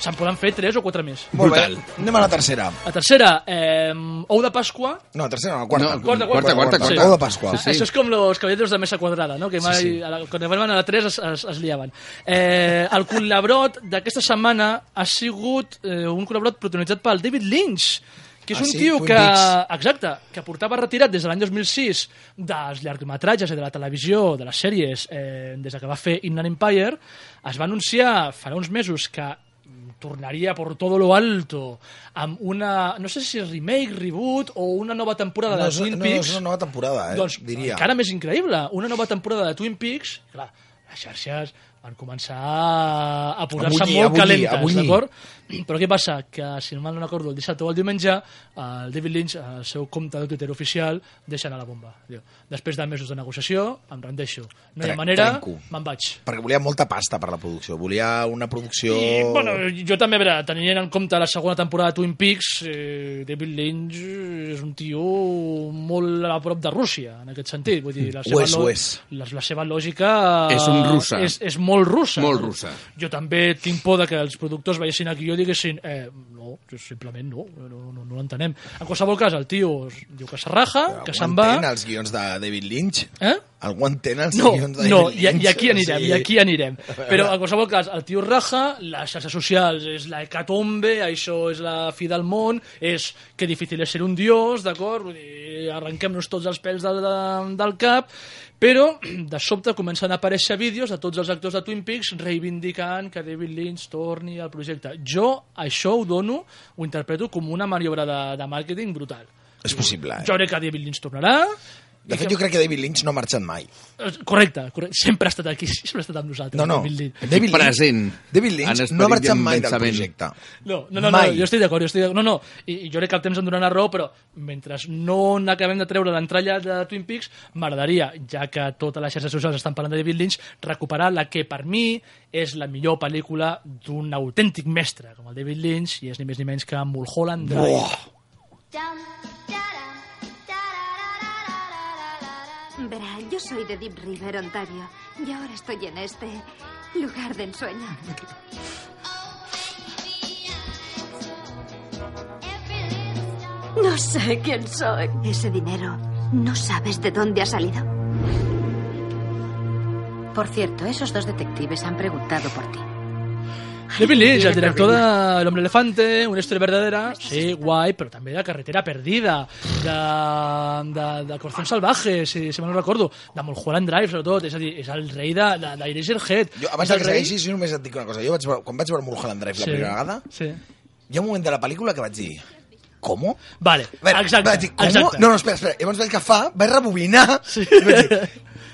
Se'n poden fer 3 o 4 més. Molt bé, anem a la tercera. La tercera, eh, ou de Pasqua, No, la tercera no, la quarta. No, Quarta, quarta, quarta, Sí. quarta. Ou de Pasqua. Sí, sí. Això és com los caballeros de mesa quadrada, no? que mai, Sí, sí. A la, quan arribaven a la 3 es, es, es liaven. Eh, el col·labrot d'aquesta setmana ha sigut eh, un col·labrot protagonitzat pel David Lynch, que és Ah, un sí? tio Twin que, Peaks. exacte, que portava retirat des de l'any 2006 dels llargmetratges i de la televisió, de les sèries, eh, des que va fer Inland Empire, es va anunciar farà uns mesos que tornaria por todo lo alto amb una, no sé si remake, reboot o una nova temporada No, de Twin no, Peaks és una nova temporada, eh? doncs diria. encara més increïble, una nova temporada de Twin Peaks, clar, les xarxes van començar a posar-se molt bullir, a calentes, d'acord? Però què passa? Que, si no mal no recordo, el dissabte o el diumenge, el David Lynch, al seu compte de Twitter oficial, deixa anar la bomba. Diu, després de mesos de negociació, em rendeixo. No hi ha manera, me'n vaig. Perquè volia molta pasta per la producció. Volia una producció... I, bueno, jo també, a veure, tenint en compte la segona temporada de Twin Peaks, eh, David Lynch és un tio molt a prop de Rússia, en aquest sentit. Vull dir, la Ho seva, és. La, la seva lògica... És un russa. És, és molt russa. Molt russa. Jo també tinc por de que els productors veiessin aquí i jo diguessin, eh, no, no, simplement no, no, no, no l'entenem. En qualsevol cas, el tio diu que se raja, que se'n va... Entén els guions de David Lynch? Eh? Algú entén els No, guions de no, David i, Lynch? i aquí anirem, Sí. i aquí anirem. Però, en qualsevol cas, el tio raja, les xarxes socials és la hecatombe, això és la fi del món, és que difícil és ser un dios, d'acord? Arrenquem-nos tots els pèls del, de, del cap, però de sobte comencen a aparèixer vídeos de tots els actors de Twin Peaks reivindicant que David Lynch torni al projecte. Jo això ho dono, ho interpreto com una maniobra de, de màrqueting brutal. És possible, eh? Jo crec que David Lynch tornarà, De fet, jo crec que David Lynch no ha marxat mai. Eh, Correcte, correcte. sempre ha estat aquí, sempre ha estat amb nosaltres. No, no. David Lynch. David Lynch, Present. David Lynch no ha marxat mai del projecte. No, no, no, no, Mai. jo estic d'acord, jo estic d'acord. No, no, i, jo crec que el temps em donarà raó, però mentre no n'acabem de treure l'entralla de Twin Peaks, m'agradaria, ja que totes les xarxes socials estan parlant de David Lynch, recuperar la que per mi és la millor pel·lícula d'un autèntic mestre, com el David Lynch, i és ni més ni menys que Mulholland Drive. Buah. Verá, yo soy de Deep River, Ontario, y ahora estoy en este lugar de ensueño. No sé quién soy. Ese dinero, ¿no sabes de dónde ha salido? Por cierto, esos dos detectives han preguntado por ti. David Lynch, el director de El Hombre Elefante, una història verdadera, sí, guai, però també de Carretera Perdida, de, de, de Corazón Salvaje, si, si mal no recordo, de Mulholland Drive, sobretot, és a dir, és el rei de, de, d'Eraserhead. Jo, abans És de el que rei- segueixis, jo només et dic una cosa. Jo vaig quan vaig veure Mulholland Drive la Sí, primera vegada, Sí. hi ha un moment de la pel·lícula que vaig dir ¿com? Vale, veure, exacte, vaig dir, com? exacte. No, no, espera, espera. Llavors vaig agafar, vaig rebobinar sí. i vaig dir,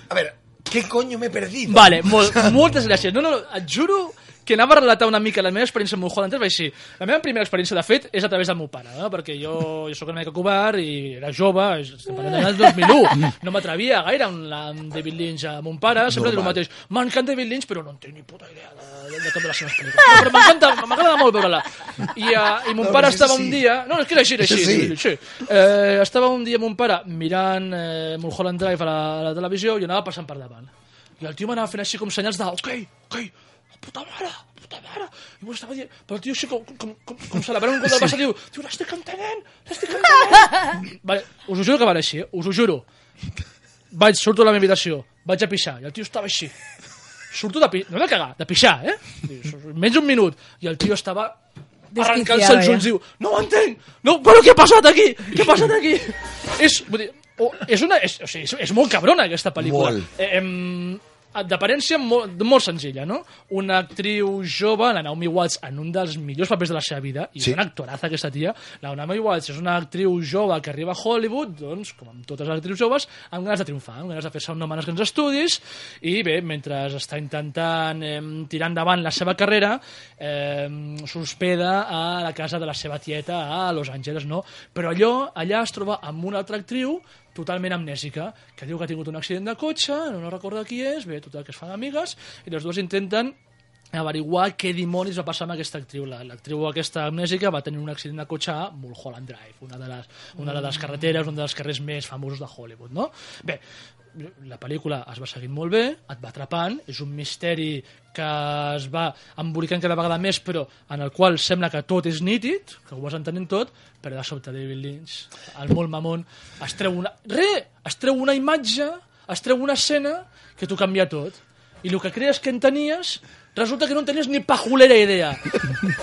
a veure, què coño m'he perdit? Vale, molt, moltes gràcies. No, no, no, et juro que anava a relatar una mica la meva experiència amb Mulholland Drive així. La meva primera experiència, de fet, és a través del meu pare, no? perquè jo, jo sóc una mica covard i era jove, estem parlant de l'any 2001, no m'atrevia gaire amb, la, amb David Lynch a mon pare, sempre diu el mateix, m'encanta David Lynch, però no en tinc ni puta idea de, de, de cap de les seves pel·lícules. Però m'encanta, m'agrada molt veure-la. I, uh, I mon No, pare estava sí. un dia... No, és que era així, era així. sí. sí. Eh, estava un dia mon pare mirant eh, Mulholland Drive a la, a la televisió i anava passant per davant. I el tio m'anava fent així com senyals de ok, ok, puta mare, puta mare. I m'ho estava dient, però el tio així com, com, com, com celebrant un gol del Barça, diu, diu, l'estic entenent, l'estic entenent. vale, us ho juro que va anar així, eh? us ho juro. Vaig, surto a la meva habitació, vaig a pixar, i el tio estava així. Surto de pixar, no de cagar, de pixar, eh? Menys un minut. I el tio estava arrencant-se els ulls, diu, no ho entenc, no, però què ha passat aquí? Què ha passat aquí? és, vull dir, oh, és, una, és, o sigui, és, és molt cabrona aquesta pel·lícula. Molt. Eh, em, d'aparència molt, molt senzilla, no? Una actriu jove, la Naomi Watts, en un dels millors papers de la seva vida, i Sí. una actoraza aquesta tia, la Naomi Watts és una actriu jove que arriba a Hollywood, doncs, com amb totes les actrius joves, amb ganes de triomfar, amb ganes de fer-se un nom en els grans estudis, i bé, mentre està intentant eh, tirar endavant la seva carrera, eh, s'hospeda a la casa de la seva tieta a Los Angeles, no? Però allò, allà es troba amb una altra actriu totalment amnèsica, que diu que ha tingut un accident de cotxe, no recorda qui és, bé, total, que es fan amigues, i les dues intenten averiguar què dimonis va passar amb aquesta actriu. La- L'actriu aquesta amnèsica va tenir un accident de cotxe a Mulholland Drive, una de les, una de les carreteres, un dels carrers més famosos de Hollywood, no? Bé, la pel·lícula es va seguint molt bé, et va atrapant, és un misteri que es va embolicant cada vegada més, però en el qual sembla que tot és nítid, que ho vas entenent tot, però de sobte David Lynch, el molt mamón, es treu una... Re! Es treu una imatge, es treu una escena que t'ho canvia tot. I el que creus que en tenies, resulta que no en tenies ni pajolera idea.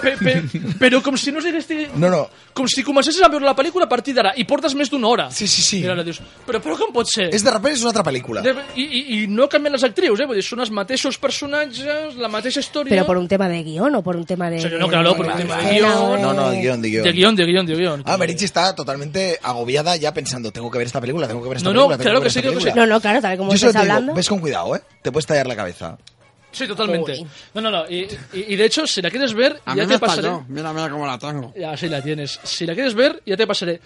Pe, pe, però com si no sigués... No, no. Com si comencessis a veure la pel·lícula a partir d'ara i portes més d'una hora. Sí, sí, sí. I ara dius, però, però com pot ser? És de repente és una altra pel·lícula. De, i, i, I no canvien les actrius, eh? Vull dir, són els mateixos personatges, la mateixa història... Pero por un tema de guion o por un tema de... Sí, no, claro, por un tema de guion. o No, no, de guion, de guion. De guion, de guion, de guion. Ah, Merichi está totalmente agobiada ya pensando, tengo que ver esta película, tengo que ver esta No, no, película. tengo claro que esta sí, claro que sí. No, no, claro, tal como Yo estás te digo, hablando. ves con cuidado, ¿eh? Te puedes tallar la cabeza. Sí, totalmente. Uy. No, no, no. Y, y- y de hecho, si la quieres ver, A ya mí te me pasaré... estalló. Mira, mira cómo la tengo. Ya, sí la tienes. Si la quieres ver, ya te pasaré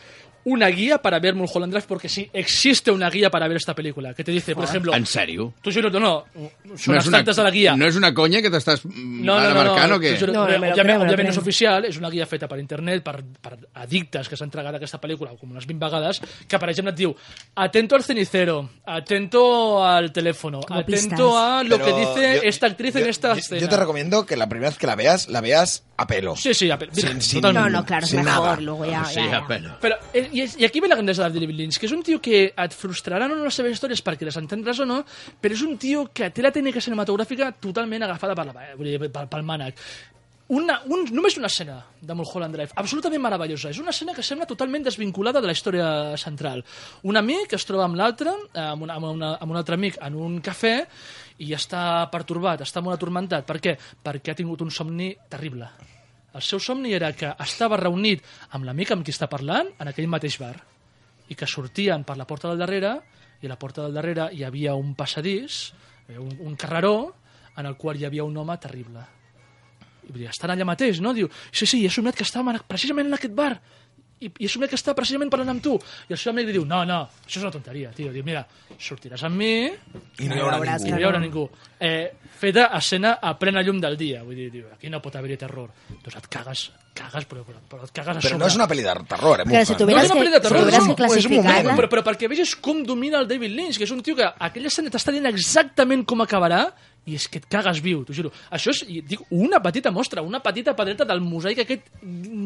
una guía para ver Mulholland Drive, porque sí, existe una guía para ver esta película, que te dice, por ejemplo... ¿En serio? Tú juro, no, no, son no las de la guía. No és una conya que t'estàs mm, No, no, ara no, marcant no, o què? t'ho juro, No, no, re- me lo òbviament, creo, me lo òbviament és creo. oficial, és una guia feta per internet, per, per addictes que s'han entregat a aquesta pel·lícula com unes 20 vegades, que per exemple et diu atento al cenicero, atento al teléfono, Como atento pistas. a lo Pero que dice yo- esta actriz yo- en esta yo- escena. Yo te recomiendo que la primera vez que la veas, la veas a pelo. Sí, sí, a pelo. Sin-. No, no, claro, es Sin mejor. nada. Luego ya, Sí, ya, ya. a pelo. Eh, i, i aquí ve la grandesa de David Lynch, que és un tio que et frustraran o no les seves històries perquè les entendràs o no, però és un tio que té la tècnica cinematogràfica totalment agafada per la, vull dir, pel, pel mànec. Una, un, només una escena de Mulholland Drive, absolutament meravellosa. És una escena que sembla totalment desvinculada de la història central. Un amic es troba amb l'altre, amb, una, amb, una, amb un altre amic en un cafè, i està pertorbat, està molt atormentat. Per què? Perquè ha tingut un somni terrible. El seu somni era que estava reunit amb l'amic amb qui està parlant en aquell mateix bar i que sortien per la porta del darrere i a la porta del darrere hi havia un passadís, eh, un, un carreró, en el qual hi havia un home terrible. I vull dir, estan allà mateix, no? Diu, sí, sí, he somiat que estàvem en- precisament en aquest bar i, i he somiat que estava precisament parlant amb tu. I el seu amic li diu, no, no, això és una tonteria, tio. Diu, mira, sortiràs amb mi I no hi haurà ningú. i no hi haurà ningú. Eh, feta escena a plena llum del dia. Vull dir, diu, aquí no pot haver-hi terror. Doncs et cagues, cagues, però, però, però et cagues a Però sobre. no és una pel·li de terror, eh? Claro, si No és una que- pel·li de terror, si tuvieras és un- és un moment, però, però perquè vegis com domina el David Lynch, que és un tio que aquella escena t'està dient exactament com acabarà i és que et cagues viu, t'ho juro. Això és, dic, una petita mostra, una petita pedreta del mosaic aquest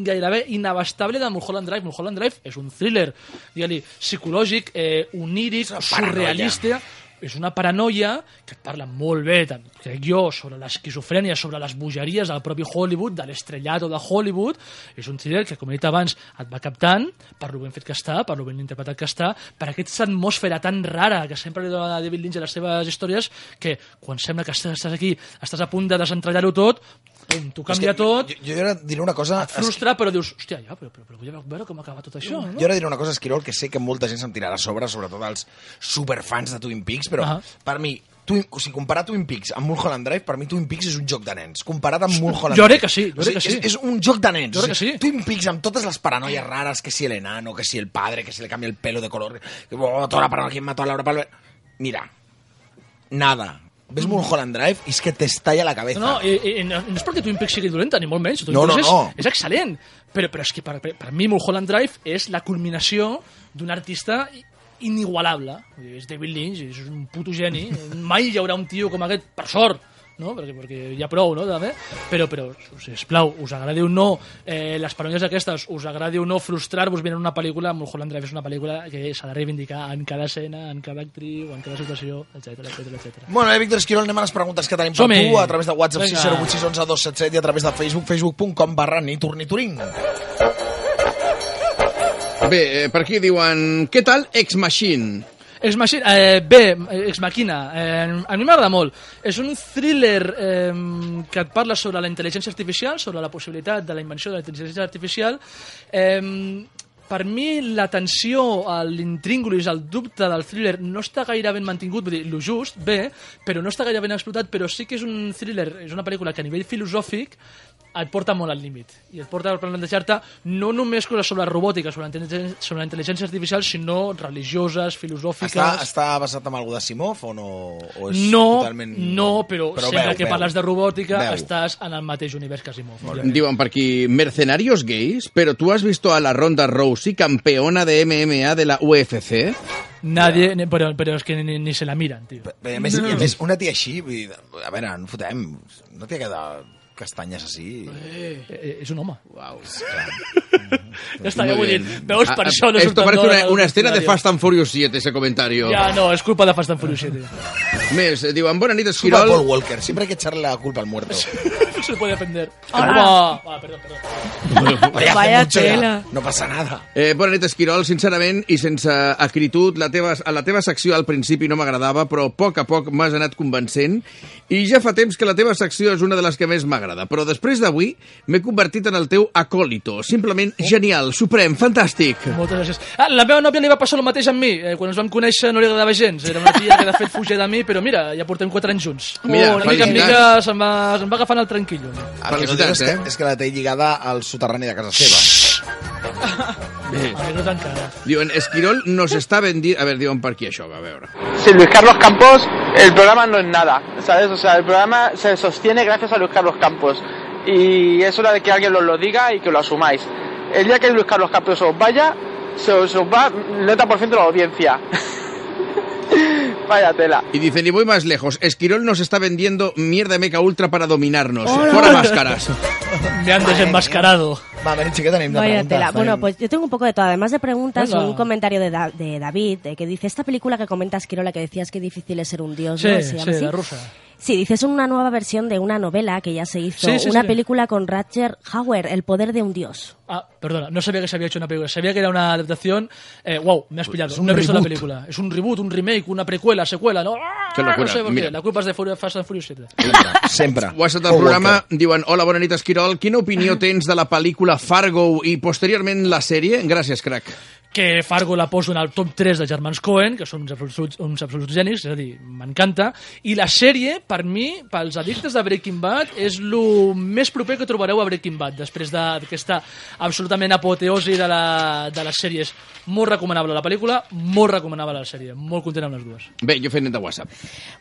gairebé inabastable de Mulholland Drive. Mulholland Drive és un thriller, digue-li, psicològic, eh, oníric, una paranoia. És una paranoia que et parla molt bé, crec jo, sobre l'esquizofrènia, sobre les bogeries del propi Hollywood, de l'estrellato de Hollywood. És un thriller que, com he dit abans, et va captant per lo ben fet que està, per lo ben interpretat que està, per aquesta atmosfera tan rara que sempre li dona David Lynch a les seves històries, que quan sembla que estàs aquí, estàs a punt de desentrellar-ho tot, pum, t'ho canvia que tot, Jo, jo ara diré una cosa... et frustra, però dius, hòstia, ja, però, però, però vull veure com acaba tot això, no? Jo ara diré una cosa, Esquirol, que sé que molta gent se'm tirarà a sobre, sobretot els superfans de Twin Peaks, però Ah. per mi, Twin, o sigui, comparar Twin Peaks amb Mulholland Drive, per mi Twin Peaks és un joc de nens. Comparat amb Mulholland Jo Drive. crec que sí, jo crec que sí. És, és un joc de nens. Jo crec que sí. Twin Peaks amb totes les paranoies rares, que si el enano, que si el padre, que si le cambia el pelo de color, que oh, toda la paranoia, ¿quién mató a Laura Palmer? Mira, nada. Ves Mulholland Drive i és que t'estalla la cabeza. No, no, i, i, no, no és perquè Twin Peaks sigui dolenta, ni molt menys. Twin No, no, és, no. és excel·lent. Però, però és que per, per, per mi Mulholland Drive és la culminació d'un artista inigualable. És David Lynch, és un puto geni. Mai hi haurà un tio com aquest, per sort, no? perquè, perquè hi ha prou, no? També. Però, però, sisplau, us agradi o no eh, les paròdies aquestes, us agradi o no frustrar-vos veient una pel·lícula, Mulholland Drive és una pel·lícula que s'ha de reivindicar en cada escena, en cada actriu, en cada situació, etc etc etc. Bueno, eh, Víctor Esquirol, anem a les preguntes que tenim per tu a través de WhatsApp Vinga. 608 611 277 i a través de Facebook, facebook.com barra niturniturint. Bé, eh, per aquí diuen... Què tal Ex Machine? Ex Machina, eh, bé, Ex Machina, eh, a mi m'agrada molt. És un thriller eh, que et parla sobre la intel·ligència artificial, sobre la possibilitat de la invenció de la intel·ligència artificial. Eh, per mi, la tensió, l'intríngulis, el dubte del thriller no està gaire ben mantingut, vull dir, lo just, bé, però no està gaire ben explotat, però sí que és un thriller, és una pel·lícula que a nivell filosòfic et porta molt al límit i et porta a plantejar-te no només coses sobre la robòtica, sobre la intel·ligència, sobre la intel·ligència artificial, sinó religioses, filosòfiques... Està, està basat en algú de Simov o no? O és no, totalment... no, però, però sempre veu, que veu. parles de robòtica Veu. estàs en el mateix univers que Asimov. Diuen per aquí, mercenarios gays, pero tú has visto a la Ronda Rousey, campeona de MMA de la UFC? Nadie, ni- però, però és que ni, ni se la miren, tio. Però, a, més, i a més, una tia així, vull dir, a veure, no fotem, una tia que de castanyes així... Eh, eh, és un home. Wow. Ja està, ja ho he dit. Veus, per Ah, això no Esto parece una, una escena de. Fast and Furious 7, ese comentario. Ja, no, és culpa de Fast and Furious 7. Més, diuen, bona nit, Es culpa de Esquirol. Paul Walker, siempre hay que echarle la culpa al muerto. No se puede defender. Hola. Ah, va, perdó, perdó. Oye, hace Vaya tela. No pasa nada. Eh, bona nit, Esquirol. Sincerament i sense acritud, la teva, a la teva secció al principi no m'agradava, però a poc a poc m'has anat convencent i ja fa temps que la teva secció és una de les que més m'agrada. Però després d'avui m'he convertit en el teu acòlito. Simplement genial, suprem, fantàstic. Moltes gràcies. Ah, la meva nòvia li va passar el mateix amb mi. Eh, quan ens vam conèixer no li agradava gens. Era una tia que de fet fugia de mi, però mira, ja portem 4 anys junts. Mira, una mica en mica se'm va, se'm va agafant el tranquillo. El que no és, que, eh? és que la té lligada al soterrani de casa seva. A mi no t'encara. Diuen, Esquirol nos està vendiendo... A veure, diuen per aquí això, a veure. Sin Luis Carlos Campos, el programa no es nada, ¿sabes? O sea, el programa se sostiene gracias a Luis Carlos Campos. Y es hora de que alguien os lo diga y que lo asumáis. El día que Luis Carlos Campos os vaya, se os, os va el 90% de la audiencia. Vaya tela. Y dicen, y voy más lejos, Esquirol nos está vendiendo mierda meca ultra para dominarnos. Hola. Fuera máscaras. Me han desenmascarado. Va, Meritxi, ¿qué tenim de Vaya preguntas? tela. Bueno, pues yo tengo un poco de todo. Además de preguntas, Venga. un comentario de, Da- de David eh, que dice: Esta película que comentas, Quirola, que decías que difícil es ser un dios, Sí, ¿no? ¿Se sí, llama así? la rusa. Sí, dice, es una nueva versión de una novela que ya se hizo. Sí, sí, una sí. película con Roger Hauer, El poder de un dios. Ah, perdona, no sabía que se había hecho una película. Sabía que era una adaptación. Eh, wow, me has pillado. Es un no he visto la reboot. película. Es un reboot, un remake, una precuela, secuela, ¿no? Ah, Qué locura. No sé por Mira. qué. La culpa es de Fast and Furious 7. Sempre. Paul programa diuen Hola, bona nit, Esquirol. Quina opinió tens de la pel·lícula Fargo i posteriorment la sèrie? Gràcies, crac. Que Fargo la poso en el top 3 de Germans Cohen, que són uns absoluts, uns absoluts genis, és a dir, m'encanta. I la sèrie, per mi, pels addictes de Breaking Bad, és el més proper que trobareu a Breaking Bad, després de- d'aquesta absolutament apoteosi de, la, de les sèries. Molt recomanable la pel·lícula, molt recomanable la sèrie. Molt content amb les dues. Bé, jo fent net de WhatsApp.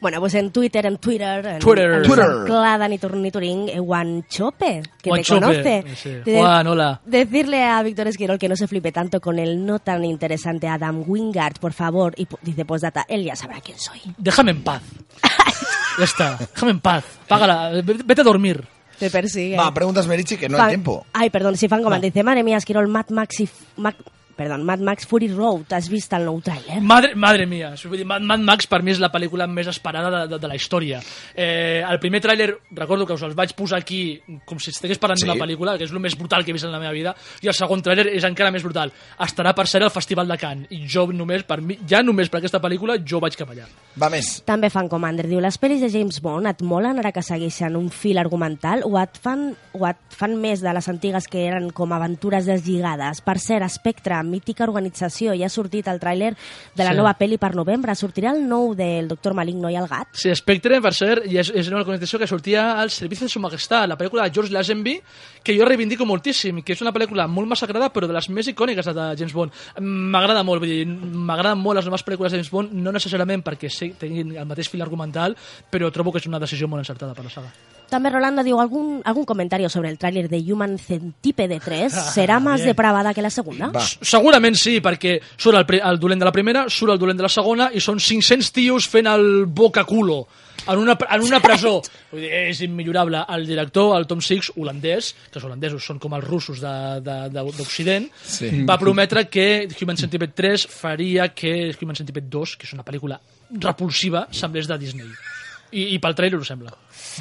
Bueno, pues en Twitter, en Twitter, en, Twitter. en Twitter. San Clada, ni Tur- ni Turín, eh, Juanchope, que Juanchope, me conoce. sí. Juan, hola. Decirle a Víctor Esquirol que no se flipe tanto con el no tan interesante Adam Wingard, por favor. Y dice postdata, él ya sabrá quién soy. Déjame en paz. ya está, déjame en paz. Págala, vete a dormir. Te persigue. Va, preguntas, Meritxi, que no hay Fan- tiempo. Ay, perdón, si fan. Coman dice, madre mía, Esquirol, Mad Max y... F- Mac- Perdón, Mad Max Fury Road, ¿has visto el nou trailer? Madre, madre mía, vull dir, Mad, Mad Max per mi és la pel·lícula més esperada de, de, de la història. Eh, el primer tràiler, recordo que us els vaig posar aquí com si estigués parlant Sí. d'una pel·lícula, que és el més brutal que he vist en la meva vida, i el segon tràiler és encara més brutal. Estarà per ser al Festival de Cannes, i jo només, per mi, ja només per aquesta pel·lícula, jo vaig cap allà. Va més. També fan Commander, diu, les pel·lis de James Bond et molen ara que segueixen un fil argumental o et fan, o et fan més de les antigues que eren com aventures deslligades? Per cert, Spectre, mítica organització, ja ha sortit el tràiler de la Sí. nova pel·li per novembre. Sortirà el nou del Doctor Maligno i el gat? Sí, Spectre, per cert, i és, és una organització que sortia al Servici de Su Majestat, la pel·lícula de George Lazenby, que jo reivindico moltíssim, que és una pel·lícula molt massacrada, però de les més icòniques de James Bond. M'agrada molt, vull dir, m'agraden molt les noves pel·lícules de James Bond, no necessàriament perquè sí, tinguin el mateix fil argumental, però trobo que és una decisió molt encertada per la saga. També Rolando diu, ¿algún, algún comentario sobre el tráiler de Human Centípede 3? ¿Será más Bien. depravada que la segunda? S- Segurament sí, perquè surt el, el dolent de la primera, surt el dolent de la segona i són 500 tios fent el boca culo en una, en una presó. Vull dir, és immillorable. El director, el Tom Six, holandès, que els holandesos són com els russos de- de- de- d'Occident, Sí. va prometre que Human Centipede 3 faria que Human Centipede 2, que és una pel·lícula repulsiva, semblés de Disney. I, i pel trailer ho sembla.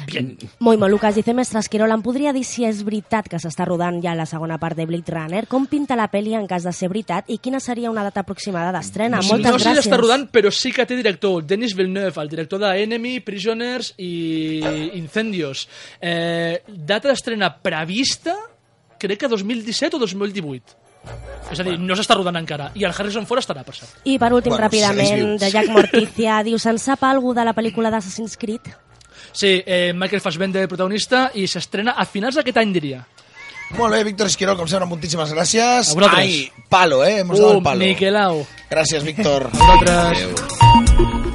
Bien. Molt. Lucas dice, mestre Esquirol, em podria dir si és veritat que s'està rodant ja la segona part de Blade Runner? Com pinta la pel·li en cas de ser veritat? I quina seria una data aproximada d'estrena? no Moltes sé si gràcies. està rodant, però sí que té director, Denis Villeneuve, el director de Enemy, Prisoners i Incendios. Eh, data d'estrena prevista, crec que 2017 o 2018. És a dir, no s'està rodant encara. I el Harrison Ford estarà, per cert. I per últim, Bueno, ràpidament, de Jack Morticia, diu, se'n sap alguna de la pel·lícula d'Assassin's Creed? Sí, eh, Michael Fassbender protagonista i s'estrena a finals d'aquest any, diria. Molt bé, Víctor Esquirol, com sempre, moltíssimes gràcies. A vosaltres. Ai, palo, eh? Hemos dado Uh, el palo. Miquelau. Gràcies, Víctor. A vosaltres.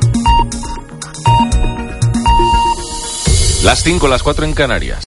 Las 5, las 4 en Canarias.